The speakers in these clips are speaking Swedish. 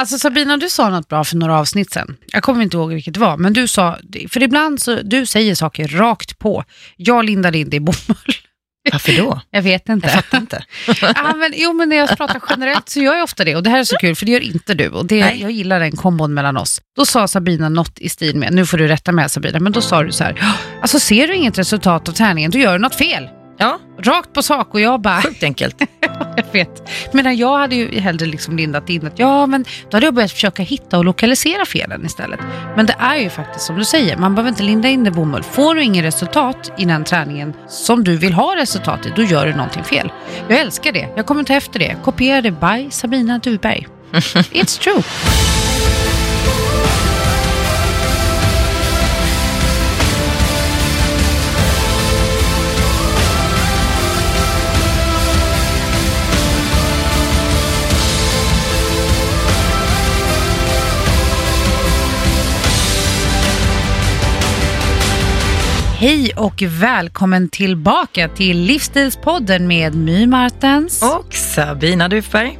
Alltså Sabina, du sa något bra för några avsnitt sen. Jag kommer inte ihåg vilket det var, men du sa, för ibland så, du säger saker rakt på. Jag lindade in det i bomull. Varför då? Jag vet inte. Jag fattar inte. ja, men, jo, men när jag pratar generellt så gör jag ofta det och det här är så kul för det gör inte du och det, Nej. jag gillar den kombon mellan oss. Då sa Sabina något i stil med, nu får du rätta mig Sabina, men då sa du så här, alltså ser du inget resultat av träningen, då gör du något fel. Ja, Rakt på sak och jag bara, sjukt enkelt. jag vet. Men jag hade ju hellre liksom lindat in att ja, men då hade jag börjat försöka hitta och lokalisera felen istället. Men det är ju faktiskt som du säger, man behöver inte linda in det bomull. Får du ingen resultat i den träningen som du vill ha resultat i, då gör du någonting fel. Jag älskar det, jag kommer ta efter det. Kopiera det by Sabina Duberg. It's true. Hej och välkommen tillbaka till Livsstilspodden med My Martens. Och Sabina Dufberg.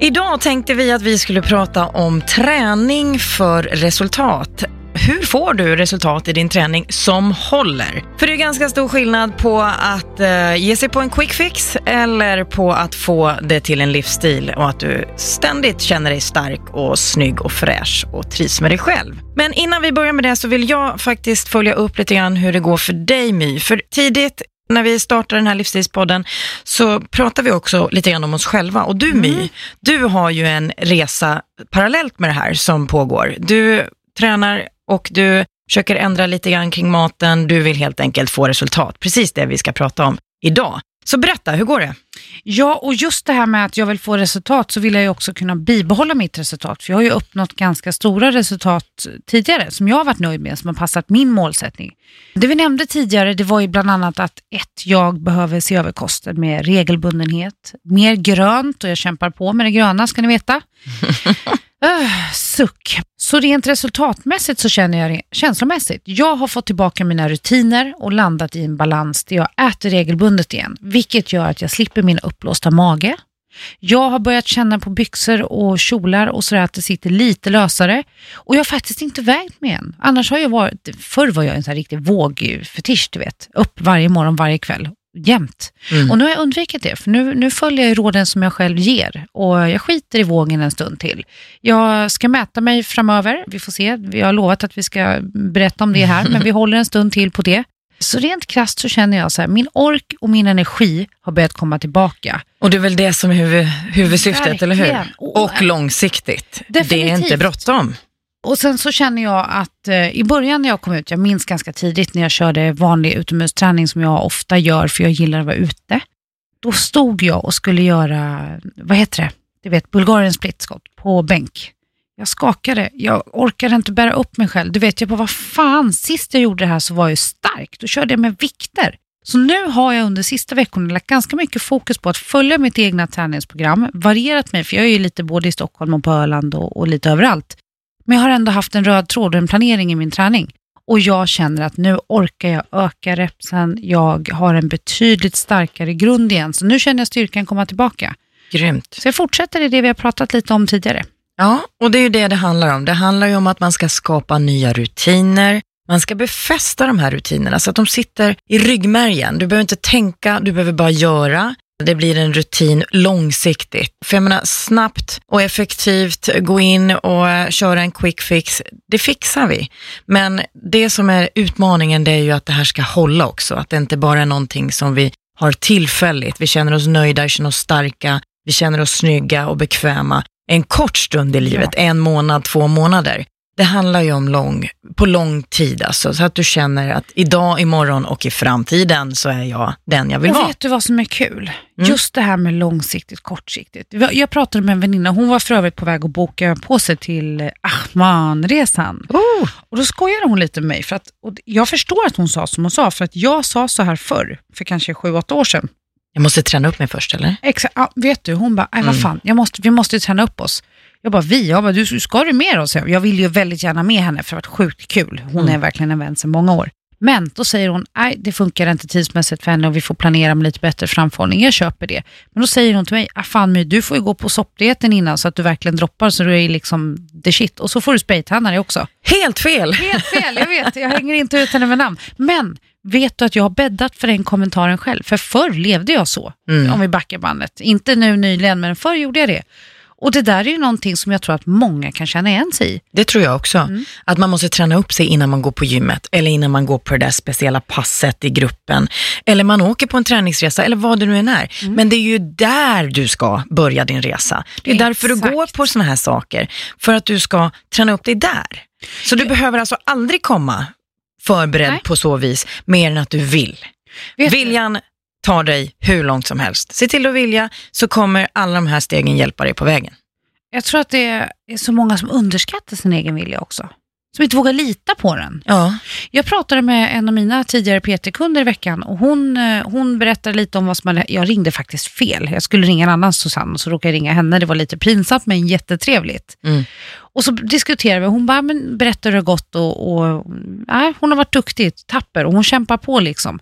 Idag tänkte vi att vi skulle prata om träning för resultat. Hur får du resultat i din träning som håller? För det är ganska stor skillnad på att eh, ge sig på en quick fix eller på att få det till en livsstil och att du ständigt känner dig stark och snygg och fräsch och trivs med dig själv. Men innan vi börjar med det så vill jag faktiskt följa upp lite grann hur det går för dig My. För tidigt när vi startar den här livsstilspodden så pratar vi också lite grann om oss själva. Och du My, du har ju en resa parallellt med det här som pågår. Du tränar och du försöker ändra lite grann kring maten. Du vill helt enkelt få resultat. Precis det vi ska prata om idag. Så berätta, hur går det? Ja, och just det här med att jag vill få resultat så vill jag ju också kunna bibehålla mitt resultat. För jag har ju uppnått ganska stora resultat tidigare som jag har varit nöjd med, som har passat min målsättning. Det vi nämnde tidigare, det var ju bland annat att ett, jag behöver se över kosten med regelbundenhet. Mer grönt och jag kämpar på med det gröna ska ni veta. Öh, suck. Så rent resultatmässigt så känner jag det känslomässigt. Jag har fått tillbaka mina rutiner och landat i en balans där jag äter regelbundet igen, vilket gör att jag slipper min uppblåsta mage. Jag har börjat känna på byxor och kjolar och sådär att det sitter lite lösare. Och jag har faktiskt inte vägt mig än. Annars har jag varit, förr var jag en sån här riktig vågfetisch, du vet. Upp varje morgon, varje kväll. Jämt. Och nu har jag undvikit det, för nu, nu följer jag råden som jag själv ger och jag skiter i vågen en stund till. Jag ska mäta mig framöver, vi får se. Vi har lovat att vi ska berätta om det här, men vi håller en stund till på det. Så rent krasst så känner jag så här, min ork och min energi har börjat komma tillbaka. Och det är väl det som är huvud, huvudsyftet, eller hur? Verkligen. Och långsiktigt. Det är Definitivt. inte bråttom. Och sen så känner jag att eh, i början när jag kom ut, jag minns ganska tidigt när jag körde vanlig utomhusträning som jag ofta gör för jag gillar att vara ute. Då stod jag och skulle göra, vad heter det, du vet Bulgariens splitskott på bänk. Jag skakade, jag orkade inte bära upp mig själv. Du vet, jag bara, vad fan, sist jag gjorde det här så var jag stark. Då körde jag med vikter. Så nu har jag under sista veckorna lagt ganska mycket fokus på att följa mitt egna träningsprogram, varierat mig, för jag är ju lite både i Stockholm och på Öland och, och lite överallt. Men jag har ändå haft en röd tråd och en planering i min träning. Och jag känner att nu orkar jag öka repsen, jag har en betydligt starkare grund igen. Så nu känner jag styrkan komma tillbaka. Grymt. Så jag fortsätter i det vi har pratat lite om tidigare. Ja, och det är ju det det handlar om. Det handlar ju om att man ska skapa nya rutiner. Man ska befästa de här rutinerna så att de sitter i ryggmärgen. Du behöver inte tänka, du behöver bara göra. Det blir en rutin långsiktigt. För jag menar, snabbt och effektivt gå in och eh, köra en quick fix, det fixar vi. Men det som är utmaningen det är ju att det här ska hålla också. Att det inte bara är någonting som vi har tillfälligt. Vi känner oss nöjda, vi känner oss starka, vi känner oss snygga och bekväma en kort stund i livet, en månad, två månader. Det handlar ju om lång, på lång tid alltså, så att du känner att idag, imorgon och i framtiden så är jag den jag vill och vara. vet du vad som är kul? Mm. Just det här med långsiktigt, kortsiktigt. Jag pratade med en väninna, hon var för övrigt på väg att boka på sig till Ahman-resan. Oh, Och då skojade hon lite med mig, för att, och jag förstår att hon sa som hon sa, för att jag sa så här förr, för kanske sju, åtta år sedan. Jag måste träna upp mig först eller? Exakt, ja, vet du, hon bara, "Aj, vad Mm. fan, jag måste, vi måste träna upp oss. Jag bara, vi? Jag bara, du, ska du med oss? Jag vill ju väldigt gärna med henne för det har varit sjukt kul. Hon Mm. är verkligen en vän sedan många år. Men då säger hon, nej det funkar inte tidsmässigt för henne och vi får planera med lite bättre framförhållning. Jag köper det. Men då säger hon till mig, ah, fan My, du får ju gå på soppdieten innan så att du verkligen droppar så du är liksom the shit. Och så får du spraytanna dig också. Helt fel! Helt fel, jag vet. Jag hänger inte ut henne med namn. Men vet du att jag har bäddat för den kommentaren själv? För förr levde jag så, Mm. om vi backar bandet. Inte nu nyligen, men förr gjorde jag det. Och det där är ju någonting som jag tror att många kan känna igen sig i. Det tror jag också. Att man måste träna upp sig innan man går på gymmet eller innan man går på det där speciella passet i gruppen. Eller man åker på en träningsresa eller vad det nu än är. Men det är ju där du ska börja din resa. Det är därför du Exakt. går på såna här saker. För att du ska träna upp dig där. Så du behöver alltså aldrig komma förberedd Nej. på så vis, mer än att du vill. Vet du- Viljan tar dig hur långt som helst. Se till att vilja så kommer alla de här stegen hjälpa dig på vägen. Jag tror att det är så många som underskattar sin egen vilja också. Som inte vågar lita på den. Ja, Jag pratade med en av mina tidigare PT-kunder i veckan och hon, eh, hon berättade lite om vad som hade, jag ringde faktiskt fel. Jag skulle ringa en annan Susanne och så råkade jag ringa henne. Det var lite pinsamt men jättetrevligt. Mm. Och så diskuterade vi, hon bara, men berättar hur det har gått och, och nej, hon har varit duktig, tapper och hon kämpar på liksom.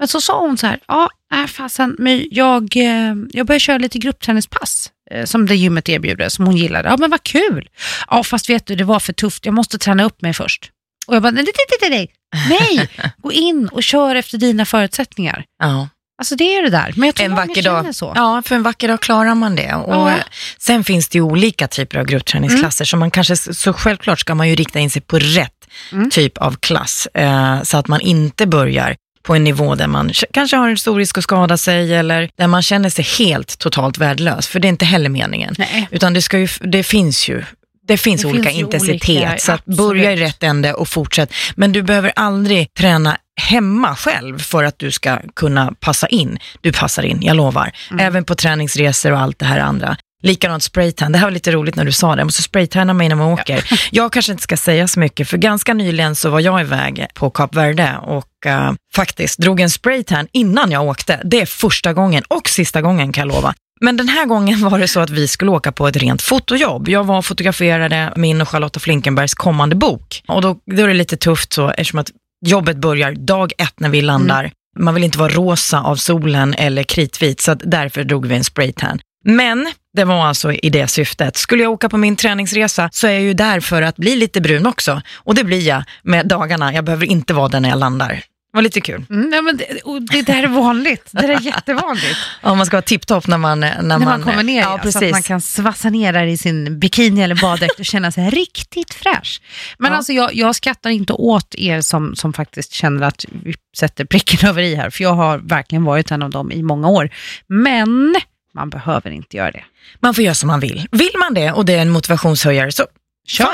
Men så sa hon så här, ja, äh, fasen, men jag, eh, jag börjar köra lite gruppträningspass eh, som det gymmet erbjuder, som hon gillade. Ja, men vad kul! Ja, fast vet du, det var för tufft, jag måste träna upp mig först. Och jag bara, nej, nej, nej, nej, nej, gå in och kör efter dina förutsättningar. ja. Alltså det är det där, men jag tror en vacker dag. så. Ja, för en vacker dag klarar man det. Och Ja. eh, Sen finns det ju olika typer av gruppträningsklasser, så man kanske, så självklart ska man ju rikta in sig på rätt Mm. typ av klass, eh, så att man inte börjar på en nivå där man kanske har en stor risk att skada sig eller där man känner sig helt totalt värdelös, för det är inte heller meningen. Nej. Utan det, ska ju, det finns ju det finns Det olika finns intensitet, olika, så att börja i rätt ände och fortsätt. Men du behöver aldrig träna hemma själv för att du ska kunna passa in. Du passar in, jag lovar. Mm. Även på träningsresor och allt det här andra. Likadant spraytan, det här var lite roligt när du sa det, jag måste spraytanna mig när man åker. Jag kanske inte ska säga så mycket, för ganska nyligen så var jag iväg på Kap Verde och eh, faktiskt drog en spraytan innan jag åkte. Det är första gången och sista gången kan jag lova. Men den här gången var det så att vi skulle åka på ett rent fotojobb. Jag var och fotograferade min och Charlotta Flinkenbergs kommande bok. Och då, då är det lite tufft så eftersom att jobbet börjar dag ett när vi landar. Man vill inte vara rosa av solen eller kritvit, så därför drog vi en spraytan. Men det var alltså i det syftet. Skulle jag åka på min träningsresa så är jag ju där för att bli lite brun också. Och det blir jag med dagarna. Jag behöver inte vara där när jag landar. Det var lite kul. Mm, ja, men det, och det där är vanligt. Det där är jättevanligt. Ja, man ska vara tipptopp när man, när När man kommer ner, Ja, ja, precis. så att man kan svassa ner där i sin bikini eller baddräkt och känna sig riktigt fräsch. Men Ja. alltså jag, jag skrattar inte åt er som, som faktiskt känner att vi sätter pricken över i här, för jag har verkligen varit en av dem i många år. Men man behöver inte göra det. Man får göra som man vill. Vill man det och det är en motivationshöjare så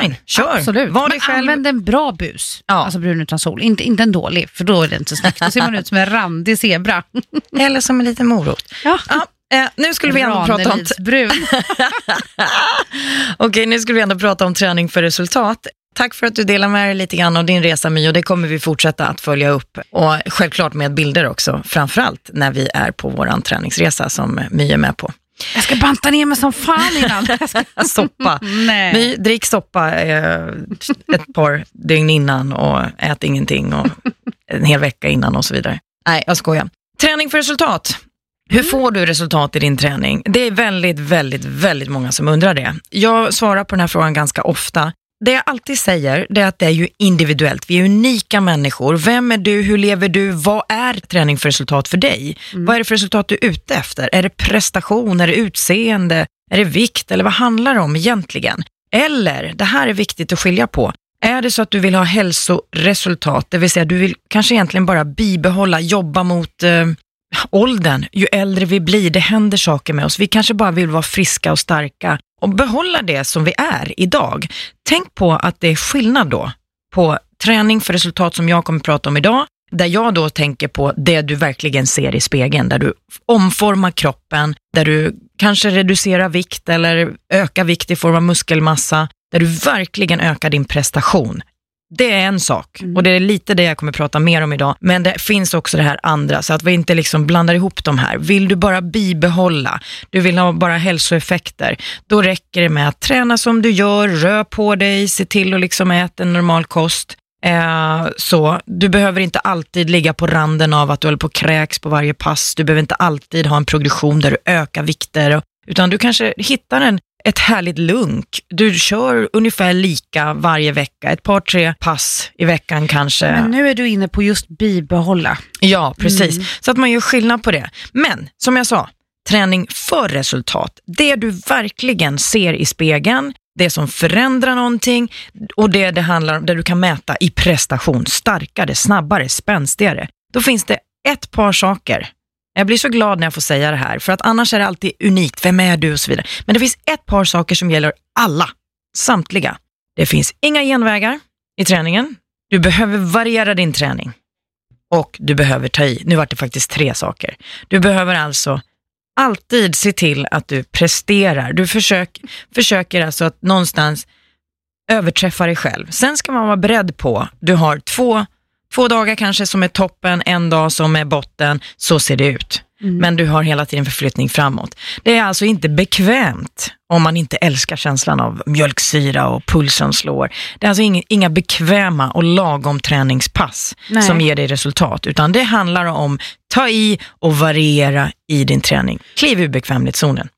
fine, kör. Absolut. Var Men själv. använd en bra bus, Ja. alltså brun utan sol. Inte, inte en dålig, för då är det inte snyggt. Då ser man ut som en randig zebra. Eller som en liten morot. Ja. Ja, eh, nu skulle vi ändå prata om... Okej, nu skulle vi ändå prata om träning för resultat. Tack för att du delar med dig lite grann av din resa My och det kommer vi fortsätta att följa upp. Och självklart med bilder också, framförallt när vi är på vår träningsresa som My är med på. Jag ska banta ner mig som fan innan. Soppa. Nej. My, drick soppa eh, ett par dygn innan och ät ingenting och en hel vecka innan och så vidare. Nej, jag skojar. Träning för resultat. Hur får du resultat i din träning? Det är väldigt, väldigt, väldigt många som undrar det. Jag svarar på den här frågan ganska ofta. Det jag alltid säger det är att det är ju individuellt. Vi är unika människor. Vem är du? Hur lever du? Vad är träning för resultat för dig? Vad är det för resultat du är ute efter? Är det prestation? Är det utseende? Är det vikt? Eller vad handlar det om egentligen? Eller, det här är viktigt att skilja på. Är det så att du vill ha hälsoresultat, det vill säga du vill kanske egentligen bara bibehålla, jobba mot eh, åldern, ju äldre vi blir, det händer saker med oss. Vi kanske bara vill vara friska och starka och behålla det som vi är idag. Tänk på att det är skillnad då på träning för resultat som jag kommer att prata om idag, där jag då tänker på det du verkligen ser i spegeln, där du omformar kroppen, där du kanske reducerar vikt eller ökar vikt i form av muskelmassa, där du verkligen ökar din prestation. Det är en sak och det är lite det jag kommer prata mer om idag. Men det finns också det här andra, så att vi inte liksom blandar ihop de här. Vill du bara bibehålla, du vill ha bara hälsoeffekter, då räcker det med att träna som du gör, rör på dig, se till att liksom äta en normal kost. Eh, så, du behöver inte alltid ligga på randen av att du håller på och kräks på varje pass. Du behöver inte alltid ha en progression där du ökar vikter, utan du kanske hittar en, ett härligt lunk. Du kör ungefär lika varje vecka, ett par, tre pass i veckan kanske. Men nu är du inne på just bibehålla. Ja, precis. Så att man gör skillnad på det. Men som jag sa, träning för resultat. Det du verkligen ser i spegeln, det som förändrar någonting och det det handlar om, där du kan mäta i prestation, starkare, snabbare, spänstigare. Då finns det ett par saker. Jag blir så glad när jag får säga det här, för att annars är det alltid unikt, vem är du och så vidare. Men det finns ett par saker som gäller alla, samtliga. Det finns inga genvägar i träningen. Du behöver variera din träning och du behöver ta i. Nu var det faktiskt tre saker. Du behöver alltså alltid se till att du presterar. Du försök, försöker alltså att någonstans överträffa dig själv. Sen ska man vara beredd på, du har två, två dagar kanske som är toppen, en dag som är botten, så ser det ut. Mm. Men du har hela tiden förflyttning framåt. Det är alltså inte bekvämt om man inte älskar känslan av mjölksyra och pulsen slår. Det är alltså inga, bekväma och lagom träningspass Nej. som ger dig resultat, utan det handlar om ta i och variera i din träning. Kliv ur bekvämlighetszonen.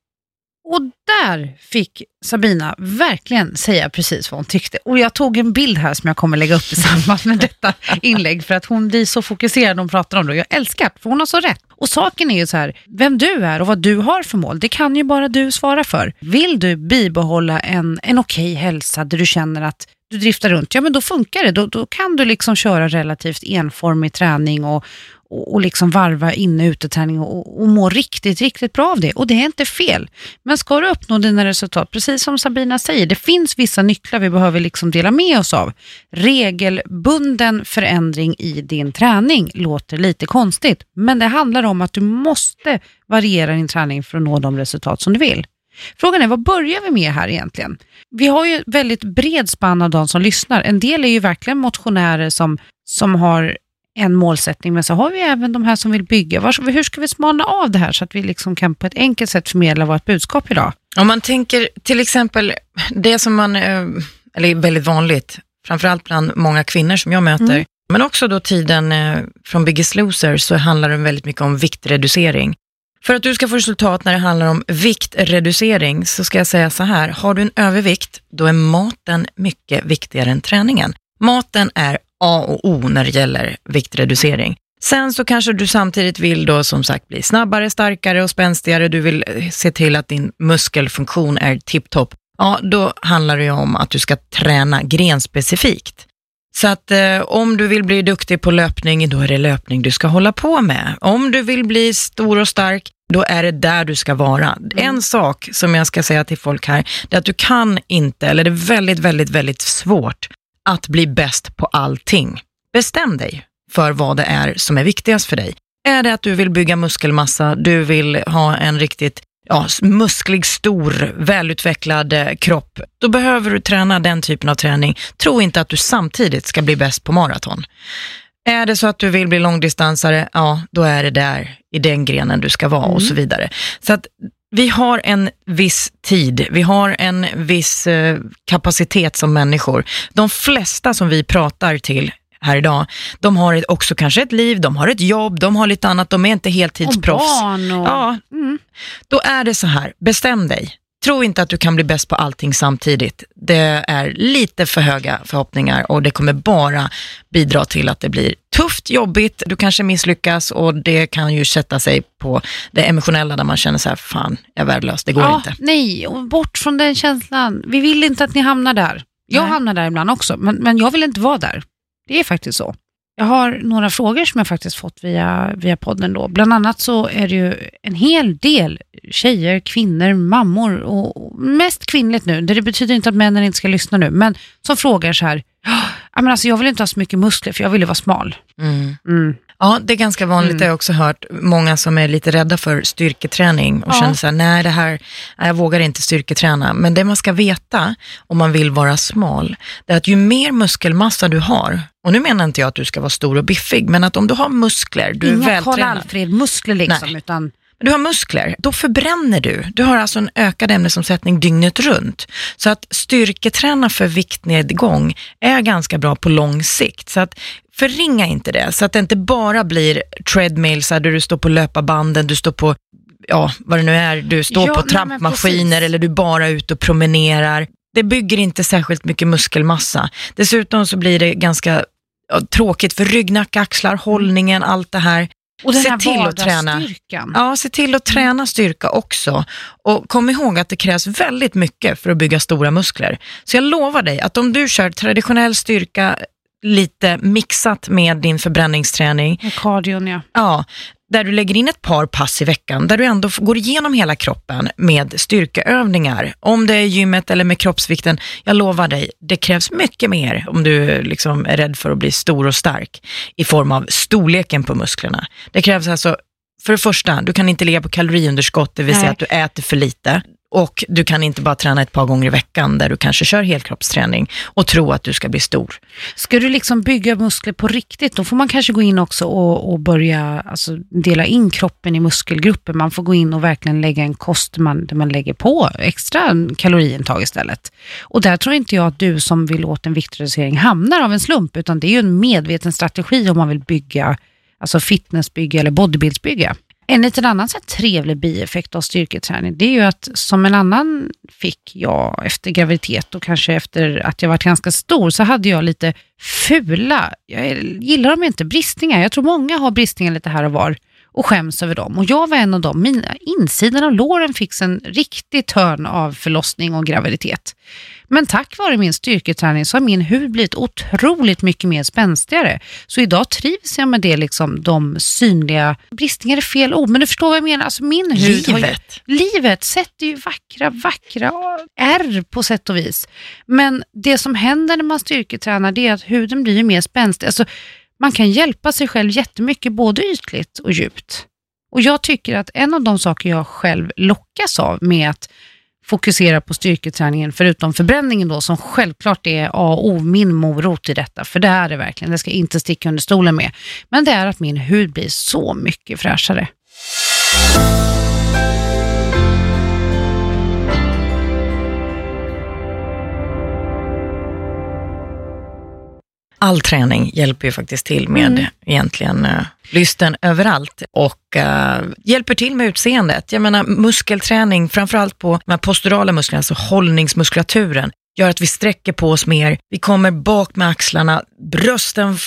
Och där fick Sabina verkligen säga precis vad hon tyckte. Och jag tog en bild här som jag kommer lägga upp i samband med detta inlägg för att hon blir så fokuserad när hon pratar om det. Jag älskar det, för hon har så rätt. Och saken är ju så här, vem du är och vad du har för mål, det kan ju bara du svara för. Vill du bibehålla en, en okej okay hälsa där du känner att du driftar runt, ja men då funkar det. Då, då kan du liksom köra relativt enformig träning och, och, och liksom varva inne och uteträning och, och må riktigt, riktigt bra av det. Och det är inte fel. Men ska du uppnå dina resultat, precis som Sabina säger, det finns vissa nycklar vi behöver liksom dela med oss av. Regelbunden förändring i din träning låter lite konstigt, men det handlar om att du måste variera din träning för att nå de resultat som du vill. Frågan är, vad börjar vi med här egentligen? Vi har ju väldigt bred spann av de som lyssnar. En del är ju verkligen motionärer som, som har en målsättning, men så har vi även de här som vill bygga. Var, hur ska vi smala av det här så att vi liksom kan på ett enkelt sätt förmedla vårt budskap idag? Om man tänker till exempel det som man, eh, eller väldigt vanligt, framförallt bland många kvinnor som jag möter, mm. men också då tiden eh, från Biggest Loser så handlar det väldigt mycket om viktreducering. För att du ska få resultat när det handlar om viktreducering så ska jag säga så här, har du en övervikt, då är maten mycket viktigare än träningen. Maten är A och O när det gäller viktreducering. Sen så kanske du samtidigt vill då som sagt bli snabbare, starkare och spänstigare. Du vill eh, se till att din muskelfunktion är tipptopp. Ja, då handlar det ju om att du ska träna grenspecifikt. Så att eh, om du vill bli duktig på löpning, då är det löpning du ska hålla på med. Om du vill bli stor och stark, då är det där du ska vara. Mm. En sak som jag ska säga till folk här, det är att du kan inte, eller det är väldigt, väldigt, väldigt svårt att bli bäst på allting. Bestäm dig för vad det är som är viktigast för dig. Är det att du vill bygga muskelmassa, du vill ha en riktigt ja, musklig, stor, välutvecklad eh, kropp, då behöver du träna den typen av träning. Tro inte att du samtidigt ska bli bäst på maraton. Är det så att du vill bli långdistansare, ja, då är det där i den grenen du ska vara mm. och så vidare. Så att vi har en viss tid, vi har en viss eh, kapacitet som människor. De flesta som vi pratar till här idag, de har också kanske ett liv, de har ett jobb, de har lite annat, de är inte heltidsproffs. Och barn och... Ja, mm. Då är det så här, bestäm dig. Tro inte att du kan bli bäst på allting samtidigt. Det är lite för höga förhoppningar och det kommer bara bidra till att det blir tufft, jobbigt, du kanske misslyckas och det kan ju sätta sig på det emotionella där man känner så här, fan, jag är värdelös, det går ja, inte. Nej, och bort från den känslan. Vi vill inte att ni hamnar där. Jag nej. hamnar där ibland också, men, men jag vill inte vara där. Det är faktiskt så. Jag har några frågor som jag faktiskt fått via, via podden. Då. Bland annat så är det ju en hel del tjejer, kvinnor, mammor och mest kvinnligt nu. Det betyder inte att männen inte ska lyssna nu, men som frågar så här, ja, men alltså, jag vill inte ha så mycket muskler för jag vill ju vara smal. Mm. Mm. Ja, det är ganska vanligt. Mm. Jag har också hört många som är lite rädda för styrketräning och ja. känner så här, nej det här, jag vågar inte styrketräna. Men det man ska veta om man vill vara smal, det är att ju mer muskelmassa du har, och nu menar inte jag att du ska vara stor och biffig, men att om du har muskler, du Inga är vältränad. Inga Karl Alfred-muskler liksom, nej. utan du har muskler, då förbränner du. Du har alltså en ökad ämnesomsättning dygnet runt. Så att styrketräna för viktnedgång är ganska bra på lång sikt. Så att förringa inte det, så att det inte bara blir treadmills där du står på löparbanden, du står på ja, vad det nu är, du står Ja, på trampmaskiner eller du bara är ute och promenerar. Det bygger inte särskilt mycket muskelmassa. Dessutom så blir det ganska ja, tråkigt för ryggnacke, axlar, hållningen, allt det här. Och den Se här till att träna. Ja, se till att träna styrka också. Och kom ihåg att det krävs väldigt mycket för att bygga stora muskler. Så jag lovar dig att om du kör traditionell styrka lite mixat med din förbränningsträning, Med cardion, ja. ja, där du lägger in ett par pass i veckan, där du ändå går igenom hela kroppen med styrkeövningar. Om det är gymmet eller med kroppsvikten, jag lovar dig, det krävs mycket mer om du liksom är rädd för att bli stor och stark i form av storleken på musklerna. Det krävs alltså, för det första, du kan inte ligga på kaloriunderskott, det vill säga Nej. att du äter för lite. Och du kan inte bara träna ett par gånger i veckan där du kanske kör helkroppsträning och tro att du ska bli stor. Ska du liksom bygga muskler på riktigt, då får man kanske gå in också och, och börja alltså, dela in kroppen i muskelgrupper. Man får gå in och verkligen lägga en kost man, där man lägger på extra kaloriintag istället. Och där tror inte jag att du som vill åt en viktreducering hamnar av en slump, utan det är ju en medveten strategi om man vill bygga, alltså fitnessbygga eller bodybuildsbygga. En liten annan så här trevlig bieffekt av styrketräning, det är ju att som en annan fick jag efter graviditet och kanske efter att jag varit ganska stor, så hade jag lite fula, jag gillar dem inte, bristningar. Jag tror många har bristningar lite här och var och skäms över dem. Och jag var en av dem. Mina insidan av låren fick en riktig törn av förlossning och graviditet. Men tack vare min styrketräning så har min hud blivit otroligt mycket mer spänstigare. Så idag trivs jag med det, liksom, de synliga, bristningar är fel ord, men du förstår vad jag menar. Alltså min hud har ju, Livet. livet sätter ju vackra, vackra ärr på sätt och vis. Men det som händer när man styrketränar det är att huden blir mer spänstig. Alltså, man kan hjälpa sig själv jättemycket, både ytligt och djupt. Och jag tycker att en av de saker jag själv lockas av med att fokusera på styrketräningen, förutom förbränningen då, som självklart är A och O, min morot i detta, för det är det verkligen, det ska jag inte sticka under stolen med. Men det är att min hud blir så mycket fräschare. All träning hjälper ju faktiskt till med Mm. egentligen uh, lysten överallt och eh, hjälper till med utseendet. Jag menar muskelträning, framförallt på de här posturala musklerna, alltså hållningsmuskulaturen, gör att vi sträcker på oss mer, vi kommer bak med axlarna, brösten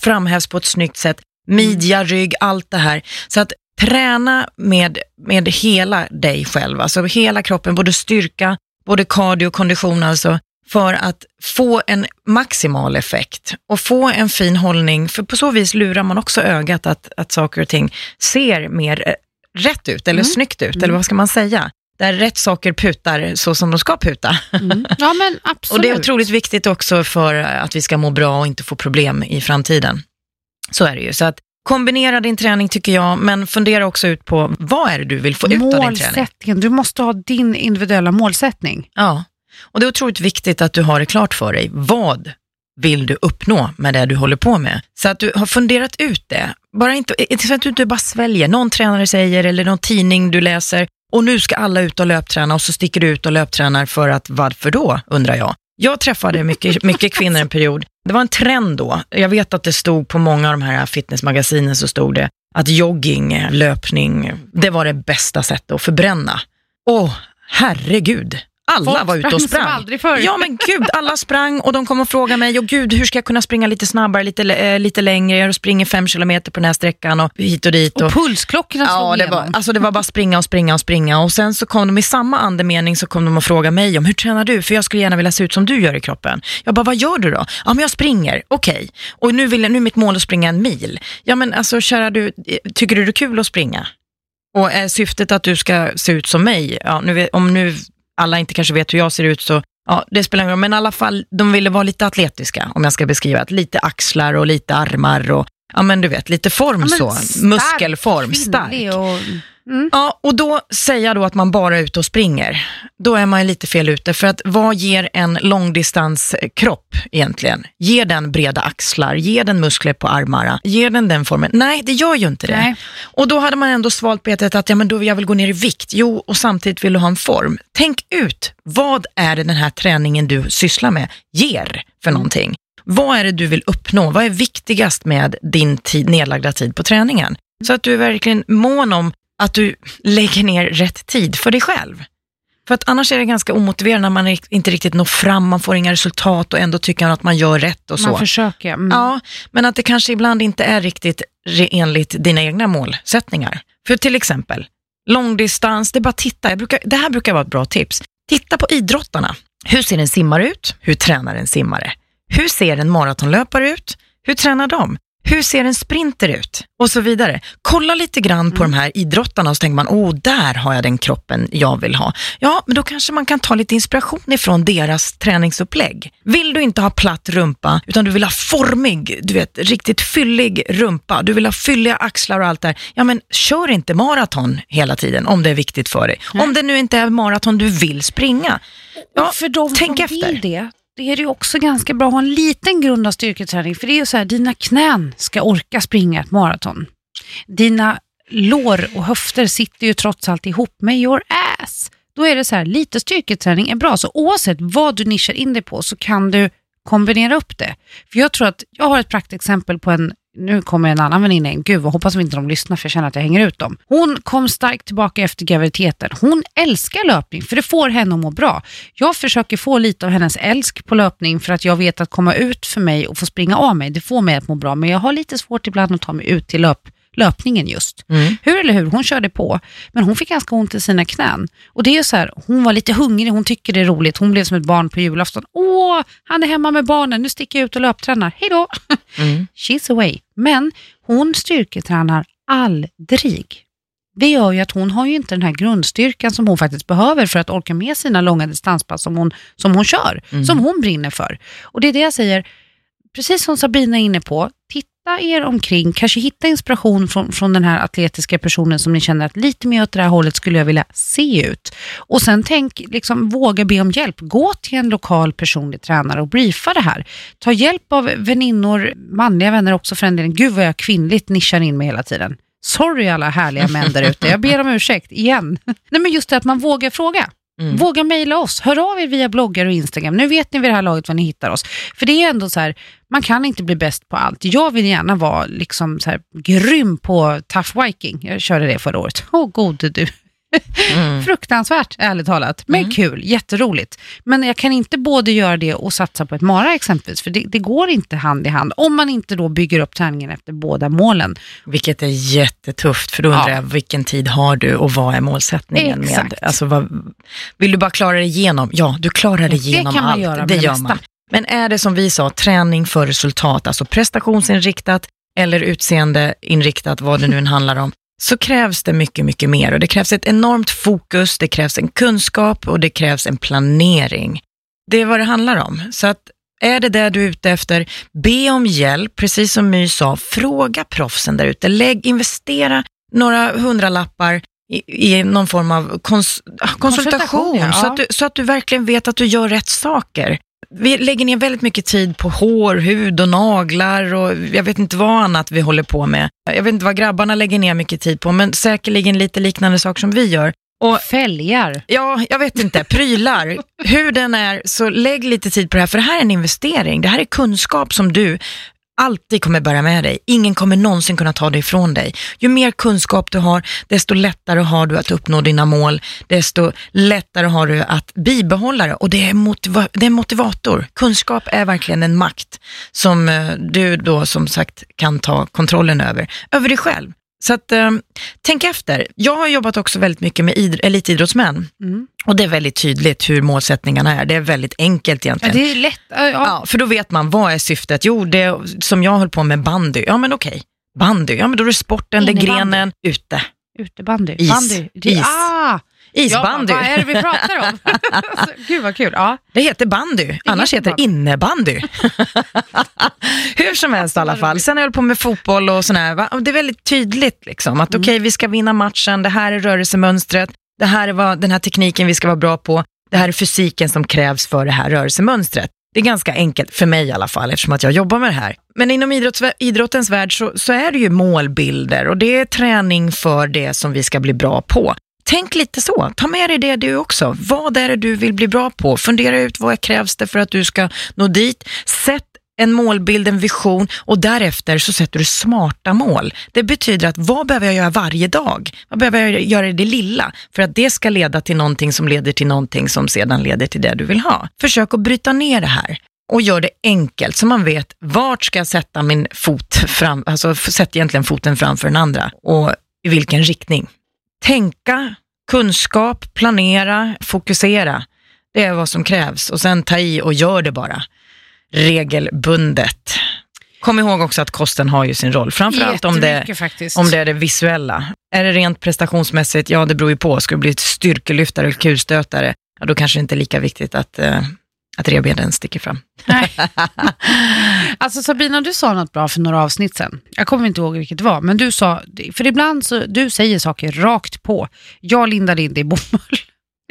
framhävs på ett snyggt sätt, midja, rygg, allt det här. Så att träna med, med hela dig själv, alltså hela kroppen, både styrka, både cardio och kondition alltså, för att få en maximal effekt och få en fin hållning, för på så vis lurar man också ögat att, att saker och ting ser mer eh, rätt ut eller Mm. snyggt ut, Mm. eller vad ska man säga? Där rätt saker putar så som de ska puta. Mm. Ja men absolut. Och det är otroligt viktigt också för att vi ska må bra och inte få problem i framtiden. Så är det ju. Så att kombinera din träning tycker jag, men fundera också ut på vad är det du vill få ut av din träning. Målsättningen, du måste ha din individuella målsättning. Ja, och det är otroligt viktigt att du har det klart för dig. Vad vill du uppnå med det du håller på med? Så att du har funderat ut det. Bara inte, eh, så att du inte bara sväljer. Någon tränare säger eller någon tidning du läser och nu ska alla ut och löpträna och så sticker du ut och löptränar för att varför då, undrar jag. Jag träffade mycket, mycket kvinnor en period. Det var en trend då. Jag vet att det stod på många av de här fitnessmagasinen så stod det att jogging, löpning, det var det bästa sättet att förbränna. Åh, herregud. Alla Folk var ute och sprang som aldrig förr. Ja men gud, alla sprang och de kom och frågade mig, och gud hur ska jag kunna springa lite snabbare, lite, eh, lite längre, jag springer fem kilometer på den här sträckan och hit och dit. Och pulsklockorna slog Ja, det igenom. var, alltså det var bara springa och springa och springa och sen så kom de i samma andemening så kom de och frågade mig om hur tränar du? För jag skulle gärna vilja se ut som du gör i kroppen. Jag bara, vad gör du då? Ja, men jag springer, okej. Och nu, vill, nu är mitt mål att springa en mil. Ja, men alltså kära du, eh, tycker du det är kul att springa? Och är syftet att du ska se ut som mig? Ja, nu om nu alla inte kanske vet hur jag ser ut så Ja, det spelar ingen roll, men i alla fall, de ville vara lite atletiska, om jag ska beskriva det. Lite axlar och lite armar och, ja men du vet, lite form Ja, så. stark, Muskelform, stark. Och, Mm. Ja, och då säga då att man bara är ute och springer, då är man ju lite fel ute. För att vad ger en långdistanskropp egentligen? Ger den breda axlar? Ger den muskler på armarna? Ger den den formen? Nej, det gör ju inte det. Nej. Och då hade man ändå svalt betet att ja, men då jag vill gå ner i vikt. Jo, och samtidigt vill du ha en form. Tänk ut, vad är det den här träningen du sysslar med ger för någonting? Vad är det du vill uppnå? Vad är viktigast med din tid, nedlagda tid på träningen? Så att du är verkligen mån om att du lägger ner rätt tid för dig själv. För att annars är det ganska omotiverande när man inte riktigt når fram, man får inga resultat och ändå tycker att man gör rätt och så. Man försöker. Mm. Ja, men att det kanske ibland inte är riktigt enligt dina egna målsättningar. För till exempel, långdistans, det är bara att titta. Brukar, det här brukar vara ett bra tips. Titta på idrottarna. Hur ser en simmare ut? Hur tränar en simmare? Hur ser en maratonlöpare ut? Hur tränar de? Hur ser en sprinter ut? Och så vidare. Kolla lite grann på de här idrottarna och så tänker man, åh, där har jag den kroppen jag vill ha. Ja, men då kanske man kan ta lite inspiration ifrån deras träningsupplägg. Vill du inte ha platt rumpa, utan du vill ha formig, du vet, riktigt fyllig rumpa, du vill ha fylliga axlar och allt där, ja men kör inte maraton hela tiden om det är viktigt för dig. Om det nu inte är maraton du vill springa. Ja, för de tänk som efter. vill det, det är det ju också ganska bra att ha en liten grund av styrketräning. För det är ju så här, dina knän ska orka springa ett maraton. Dina lår och höfter sitter ju trots allt ihop med your ass. Då är det så här, lite styrketräning är bra. Så oavsett vad du nischar in dig på så kan du kombinera upp det. För jag tror att, jag har ett praktexempel på en nu kommer en annan väninna in, gud vad hoppas inte de lyssnar för jag känner att jag hänger ut dem. Hon kom starkt tillbaka efter graviditeten. Hon älskar löpning för det får henne att må bra. Jag försöker få lite av hennes älsk på löpning för att jag vet att komma ut för mig och få springa av mig, det får mig att må bra. Men jag har lite svårt ibland att ta mig ut till löp, löpningen just. Mm. Hur eller hur, hon körde på. Men hon fick ganska ont i sina knän. Och det är så här, hon var lite hungrig, hon tycker det är roligt. Hon blev som ett barn på julafton. Åh, han är hemma med barnen, nu sticker jag ut och löptränar. Hej då! Mm. She's away. Men hon styrketränar aldrig. Det gör ju att hon har ju inte den här grundstyrkan som hon faktiskt behöver för att orka med sina långa distanspass som hon, som hon kör, som hon brinner för. Och det är det jag säger, precis som Sabina är inne på, titta er omkring, kanske hitta inspiration från, från den här atletiska personen som ni känner att lite mer åt det här hållet skulle jag vilja se ut. Och sen tänk, liksom våga be om hjälp. Gå till en lokal personlig tränare och briefa det här. Ta hjälp av väninnor, manliga vänner också för en del. Gud vad jag kvinnligt nischar in mig hela tiden. Sorry alla härliga män där ute, jag ber om ursäkt igen. Nej men just det att man vågar fråga. Våga mejla oss, hör av er via bloggar och Instagram. Nu vet ni vid det här laget var ni hittar oss. För det är ändå så här, man kan inte bli bäst på allt. Jag vill gärna vara liksom så här, grym på tough viking. Jag körde det förra året. Åh gode du. Fruktansvärt, ärligt talat. Men kul, jätteroligt. Men jag kan inte både göra det och satsa på ett mara exempelvis, för det, det går inte hand i hand. Om man inte då bygger upp träningen efter båda målen. Vilket är jättetufft, för då undrar Ja. jag vilken tid har du och vad är målsättningen? Med, Exakt. alltså, vad, vill du bara klara dig igenom? Ja, du klarar dig Det igenom kan man allt. göra med det det gör man. Men är det som vi sa, träning för resultat, alltså prestationsinriktat eller utseendeinriktat, vad det nu än handlar om, så krävs det mycket, mycket mer. Och det krävs ett enormt fokus, det krävs en kunskap och det krävs en planering. Det är vad det handlar om. Så att är det det du är ute efter, be om hjälp, precis som My sa, fråga proffsen där ute. Lägg, investera några hundralappar i, i någon form av kons, ah, konsultation, Konsultation, ja. så, att du, så att du verkligen vet att du gör rätt saker. Vi lägger ner väldigt mycket tid på hår, hud och naglar och jag vet inte vad annat vi håller på med. Jag vet inte vad grabbarna lägger ner mycket tid på, men säkerligen lite liknande saker som vi gör. Och Fälgar. Ja, jag vet inte. Prylar. Hur den är, så lägg lite tid på det här, för det här är en investering. Det här är kunskap som du alltid kommer bära med dig. Ingen kommer någonsin kunna ta det ifrån dig. Ju mer kunskap du har, desto lättare har du att uppnå dina mål, desto lättare har du att bibehålla det. Och det är, motiva- det är en motivator. Kunskap är verkligen en makt som eh, du då som sagt kan ta kontrollen över, över dig själv. Så att, eh, tänk efter. Jag har jobbat också väldigt mycket med id- elitidrottsmän. Mm. Och det är väldigt tydligt hur målsättningarna är. Det är väldigt enkelt Ja, egentligen. det är lätt. Ja, ja. Ja, för då vet man, vad är syftet? Jo, det som jag höll på med bandy. Ja, men okej. Bandy, ja men då är det sporten, det är grenen, ute. Utebandy. Is. Bandy. Det, Is. Ah, Isbandy. Ja, vad är det vi pratar om? Gud vad kul. Ja. Det heter bandy, annars heter det innebandy. Hur som helst i alla fall. Sen har jag hållit på med fotboll och sådär. Va? Det är väldigt tydligt liksom, att okej, vi ska vinna matchen, det här är rörelsemönstret, det här är vad den här tekniken vi ska vara bra på, det här är fysiken som krävs för det här rörelsemönstret. Det är ganska enkelt, för mig i alla fall, eftersom att jag jobbar med det här. Men inom idrotts, idrottens värld så, så är det ju målbilder och det är träning för det som vi ska bli bra på. Tänk lite så, ta med dig det du också. Vad är det du vill bli bra på? Fundera ut vad krävs det för att du ska nå dit. Sätt en målbild, en vision och därefter så sätter du smarta mål. Det betyder att vad behöver jag göra varje dag? Vad behöver jag göra i det lilla? För att det ska leda till någonting som leder till någonting som sedan leder till det du vill ha. Försök att bryta ner det här och gör det enkelt så man vet vart ska jag sätta min fot fram, alltså sätt egentligen foten framför den andra och i vilken riktning. Tänka, kunskap, planera, fokusera. Det är vad som krävs och sen ta i och gör det bara regelbundet. Kom ihåg också att kosten har ju sin roll, framförallt om det, faktiskt. om det är det visuella. Är det rent prestationsmässigt, ja det beror ju på. Ska du bli ett styrkelyftare eller kulstötare, ja då kanske det inte är lika viktigt att, eh, att revbenen sticker fram. Nej. Alltså Sabina, du sa något bra för några avsnitt sen. Jag kommer inte ihåg vilket det var, men du sa, för ibland så, du säger saker rakt på. Jag lindar in det i bomull.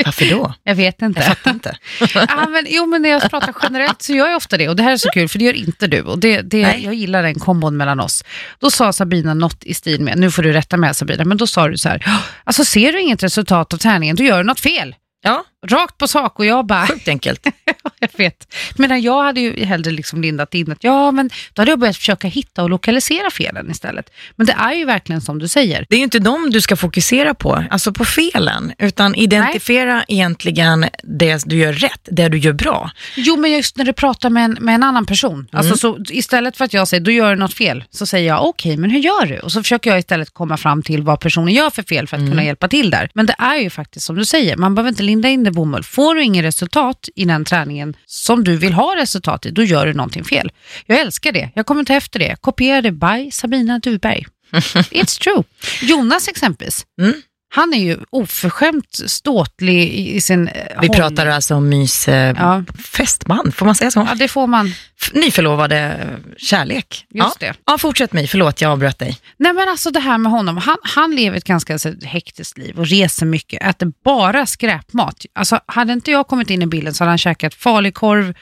Varför då? Jag vet inte. Jag fattar inte. ja, men, jo, men när jag pratar generellt så gör jag ofta det och det här är så kul för det gör inte du och det, det, Nej. jag gillar den kombon mellan oss. Då sa Sabina något i stil med, nu får du rätta mig Sabina, men då sa du så här, alltså ser du inget resultat av träningen, då gör du något fel. Ja, Rakt på sak och jag bara, sjukt enkelt. jag vet. Men jag hade ju hellre liksom lindat in att ja, men då hade jag börjat försöka hitta och lokalisera felen istället. Men det är ju verkligen som du säger. Det är ju inte dem du ska fokusera på, alltså på felen, utan identifiera egentligen det du gör rätt, det du gör bra. Jo, men just när du pratar med en, med en annan person. Alltså, så, istället för att jag säger, då gör du något fel, så säger jag, okej, men hur gör du? Och så försöker jag istället komma fram till vad personen gör för fel för att kunna hjälpa till där. Men det är ju faktiskt som du säger, man behöver inte linda in det i bomull. Får du ingen resultat i den träningen som du vill ha resultat i, då gör du någonting fel. Jag älskar det, jag kommer ta efter det. Kopierade by Sabina Duberg. It's true. Jonas exempelvis, Mm. Han är ju oförskämt ståtlig i, sin eh, Vi hållning. pratar alltså om mys, eh, Ja. fästman, får man säga så? Ja, det får man. Nyförlovade eh, kärlek. Just ja. det. Ja, fortsätt mig, förlåt jag avbröt dig. Nej men alltså det här med honom, han, han lever ett ganska så, hektiskt liv och reser mycket, äter bara skräpmat. Alltså hade inte jag kommit in i bilden så hade han käkat falukorv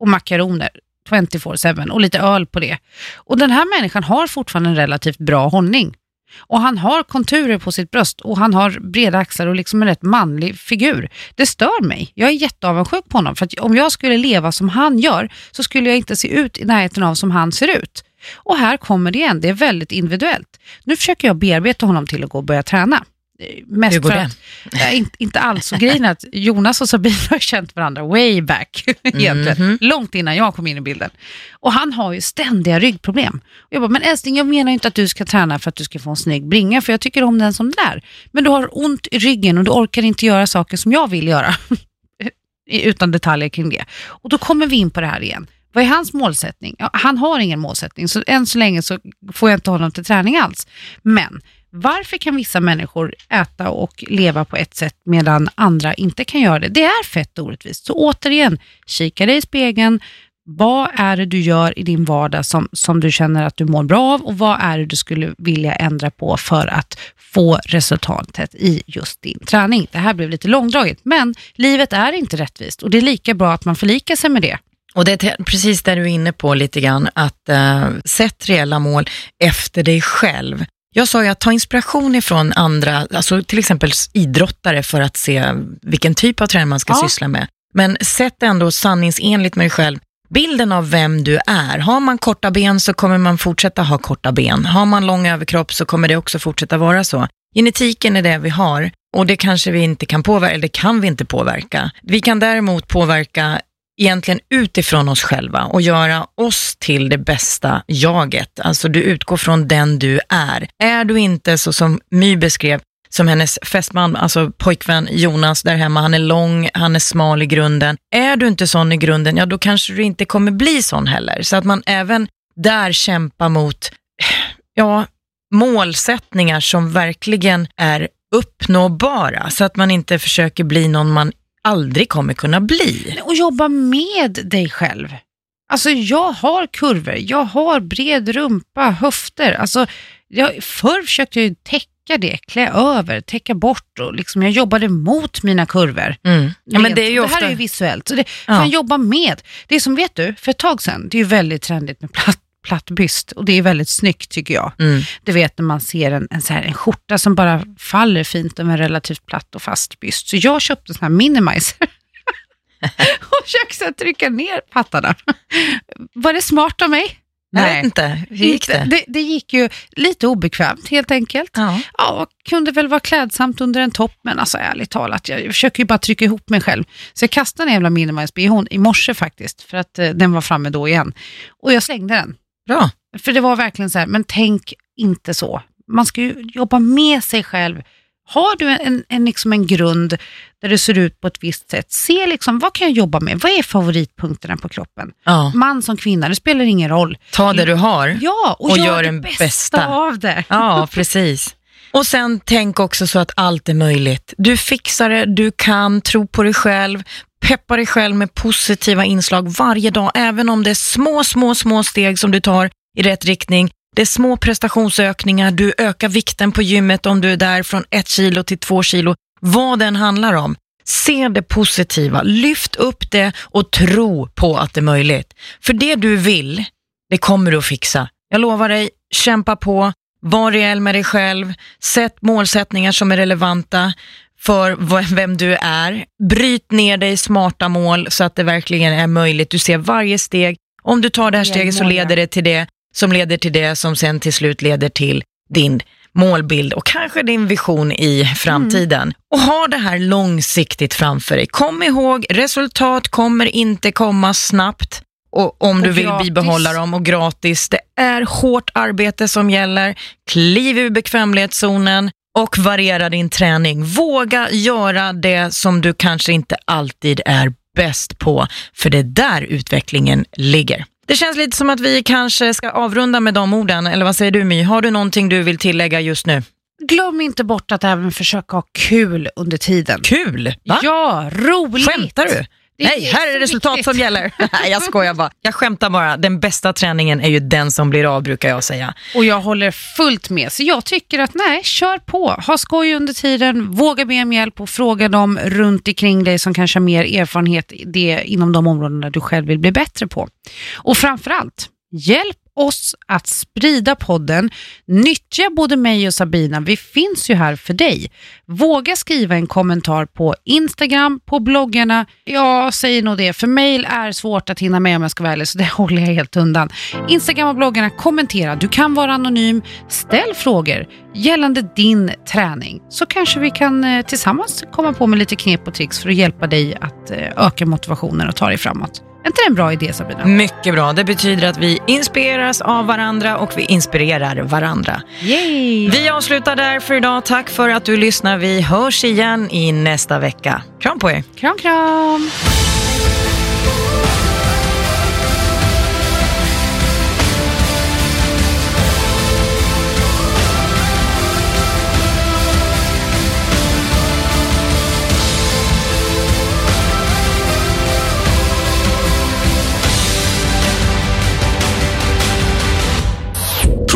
och makaroner 24-7 och lite öl på det. Och den här människan har fortfarande en relativt bra hållning. Och han har konturer på sitt bröst och han har breda axlar och liksom en rätt manlig figur. Det stör mig. Jag är jätteavundsjuk på honom för att om jag skulle leva som han gör så skulle jag inte se ut i närheten av som han ser ut. Och här kommer det igen, det är väldigt individuellt. Nu försöker jag bearbeta honom till att gå och börja träna. Eh, Mest Hur går för det? Att, inte, inte alls. Och grejen är att Jonas och Sabina har känt varandra way back, egentligen. Mhm. Långt innan jag kom in i bilden. Och han har ju ständiga ryggproblem. Och jag bara, men älskling, jag menar inte att du ska träna för att du ska få en snygg bringa, för jag tycker om den som den är. Men du har ont i ryggen och du orkar inte göra saker som jag vill göra. Utan detaljer kring det. Och då kommer vi in på det här igen. Vad är hans målsättning? Ja, han har ingen målsättning, så än så länge så får jag inte honom till träning alls. Men varför kan vissa människor äta och leva på ett sätt medan andra inte kan göra det? Det är fett orättvist. Så återigen, kika dig i spegeln. Vad är det du gör i din vardag som, som du känner att du mår bra av och vad är det du skulle vilja ändra på för att få resultatet i just din träning? Det här blev lite långdraget, men livet är inte rättvist och det är lika bra att man förlikar sig med det. Och det är precis det du är inne på lite grann, att uh, sätt reella mål efter dig själv. Jag sa ju att ta inspiration ifrån andra, alltså till exempel idrottare för att se vilken typ av träning man ska Ja. syssla med. Men sätt ändå sanningsenligt med dig själv bilden av vem du är. Har man korta ben så kommer man fortsätta ha korta ben. Har man lång överkropp så kommer det också fortsätta vara så. Genetiken är det vi har och det kanske vi inte kan påverka, eller det kan vi inte påverka. Vi kan däremot påverka egentligen utifrån oss själva och göra oss till det bästa jaget. Alltså du utgår från den du är. Är du inte så som My beskrev, som hennes fästman, alltså pojkvän Jonas där hemma, han är lång, han är smal i grunden. Är du inte sån i grunden, ja då kanske du inte kommer bli sån heller. Så att man även där kämpar mot, ja, målsättningar som verkligen är uppnåbara så att man inte försöker bli någon man aldrig kommer kunna bli. Och jobba med dig själv. Alltså jag har kurvor, jag har bred rumpa, höfter. Alltså, jag, förr försökte jag ju täcka det, klä över, täcka bort och liksom, jag jobbade mot mina kurvor. Mm. Ja, men det, är ju det ofta... här är ju visuellt, så det Ja. kan jobba med. Det är som vet du, för ett tag sedan, det är ju väldigt trendigt med platt, platt byst och det är väldigt snyggt tycker jag. Mm. Du vet när man ser en, en, så här, en skjorta som bara faller fint över en relativt platt och fast byst. Så jag köpte en sån här minimizer och försökte trycka ner pattarna. Var det smart av mig? Jag vet inte, hur gick det? det? Det gick ju lite obekvämt helt enkelt. Ja. Ja, kunde väl vara klädsamt under en topp, men alltså ärligt talat, jag försöker ju bara trycka ihop mig själv. Så jag kastade den jävla Minimize-bhn i morse faktiskt, för att eh, den var framme då igen. Och jag slängde den. Bra. För det var verkligen så här, men tänk inte så. Man ska ju jobba med sig själv. Har du en, en, liksom en grund där det ser ut på ett visst sätt, se liksom, vad kan jag jobba med? Vad är favoritpunkterna på kroppen? Ja. Man som kvinna, det spelar ingen roll. Ta det du har. Ja, och, Och gör, gör det den bästa, bästa. av det. Ja, precis. Och sen tänk också så att allt är möjligt. Du fixar det, du kan, tro på dig själv, peppa dig själv med positiva inslag varje dag, även om det är små, små, små steg som du tar i rätt riktning. Det är små prestationsökningar, du ökar vikten på gymmet om du är där från ett kilo till två kilo, vad den handlar om. Se det positiva, lyft upp det och tro på att det är möjligt. För det du vill, det kommer du att fixa. Jag lovar dig, kämpa på, var reell med dig själv, sätt målsättningar som är relevanta för vem du är. Bryt ner dig i smarta mål så att det verkligen är möjligt. Du ser varje steg. Om du tar det här steget så leder det till det som leder till det som sen till slut leder till din målbild och kanske din vision i framtiden. Och ha det här långsiktigt framför dig. Kom ihåg, resultat kommer inte komma snabbt och om Och du vill gratis. bibehålla dem och gratis. Det är hårt arbete som gäller. Kliv ur bekvämlighetszonen och variera din träning. Våga göra det som du kanske inte alltid är bäst på, för det är där utvecklingen ligger. Det känns lite som att vi kanske ska avrunda med de orden, eller vad säger du My? Har du någonting du vill tillägga just nu? Glöm inte bort att även försöka ha kul under tiden. Kul! Va? Ja, roligt. Skämtar du? Nej, här är resultat viktigt. som gäller. Nej, jag skojar bara. Jag skämtar bara. Den bästa träningen är ju den som blir av, brukar jag säga. Och jag håller fullt med. Så jag tycker att nej, kör på. Ha skoj under tiden, våga be om hjälp och fråga dem runt omkring dig som kanske har mer erfarenhet det, inom de områden där du själv vill bli bättre på. Och framförallt, hjälp oss att sprida podden. Nyttja både mig och Sabina, vi finns ju här för dig. Våga skriva en kommentar på Instagram, på bloggarna. Jag säger nog det, för mail är svårt att hinna med om jag ska vara ärlig, så det håller jag helt undan. Instagram och bloggarna, kommentera. Du kan vara anonym. Ställ frågor gällande din träning, så kanske vi kan eh, tillsammans komma på med lite knep och tricks för att hjälpa dig att eh, öka motivationen och ta dig framåt. Är inte det en bra idé Sabina? Mycket bra. Det betyder att vi inspireras av varandra och vi inspirerar varandra. Yay! Vi avslutar där för idag. Tack för att du lyssnar. Vi hörs igen i nästa vecka. Kram på er! Kram, kram!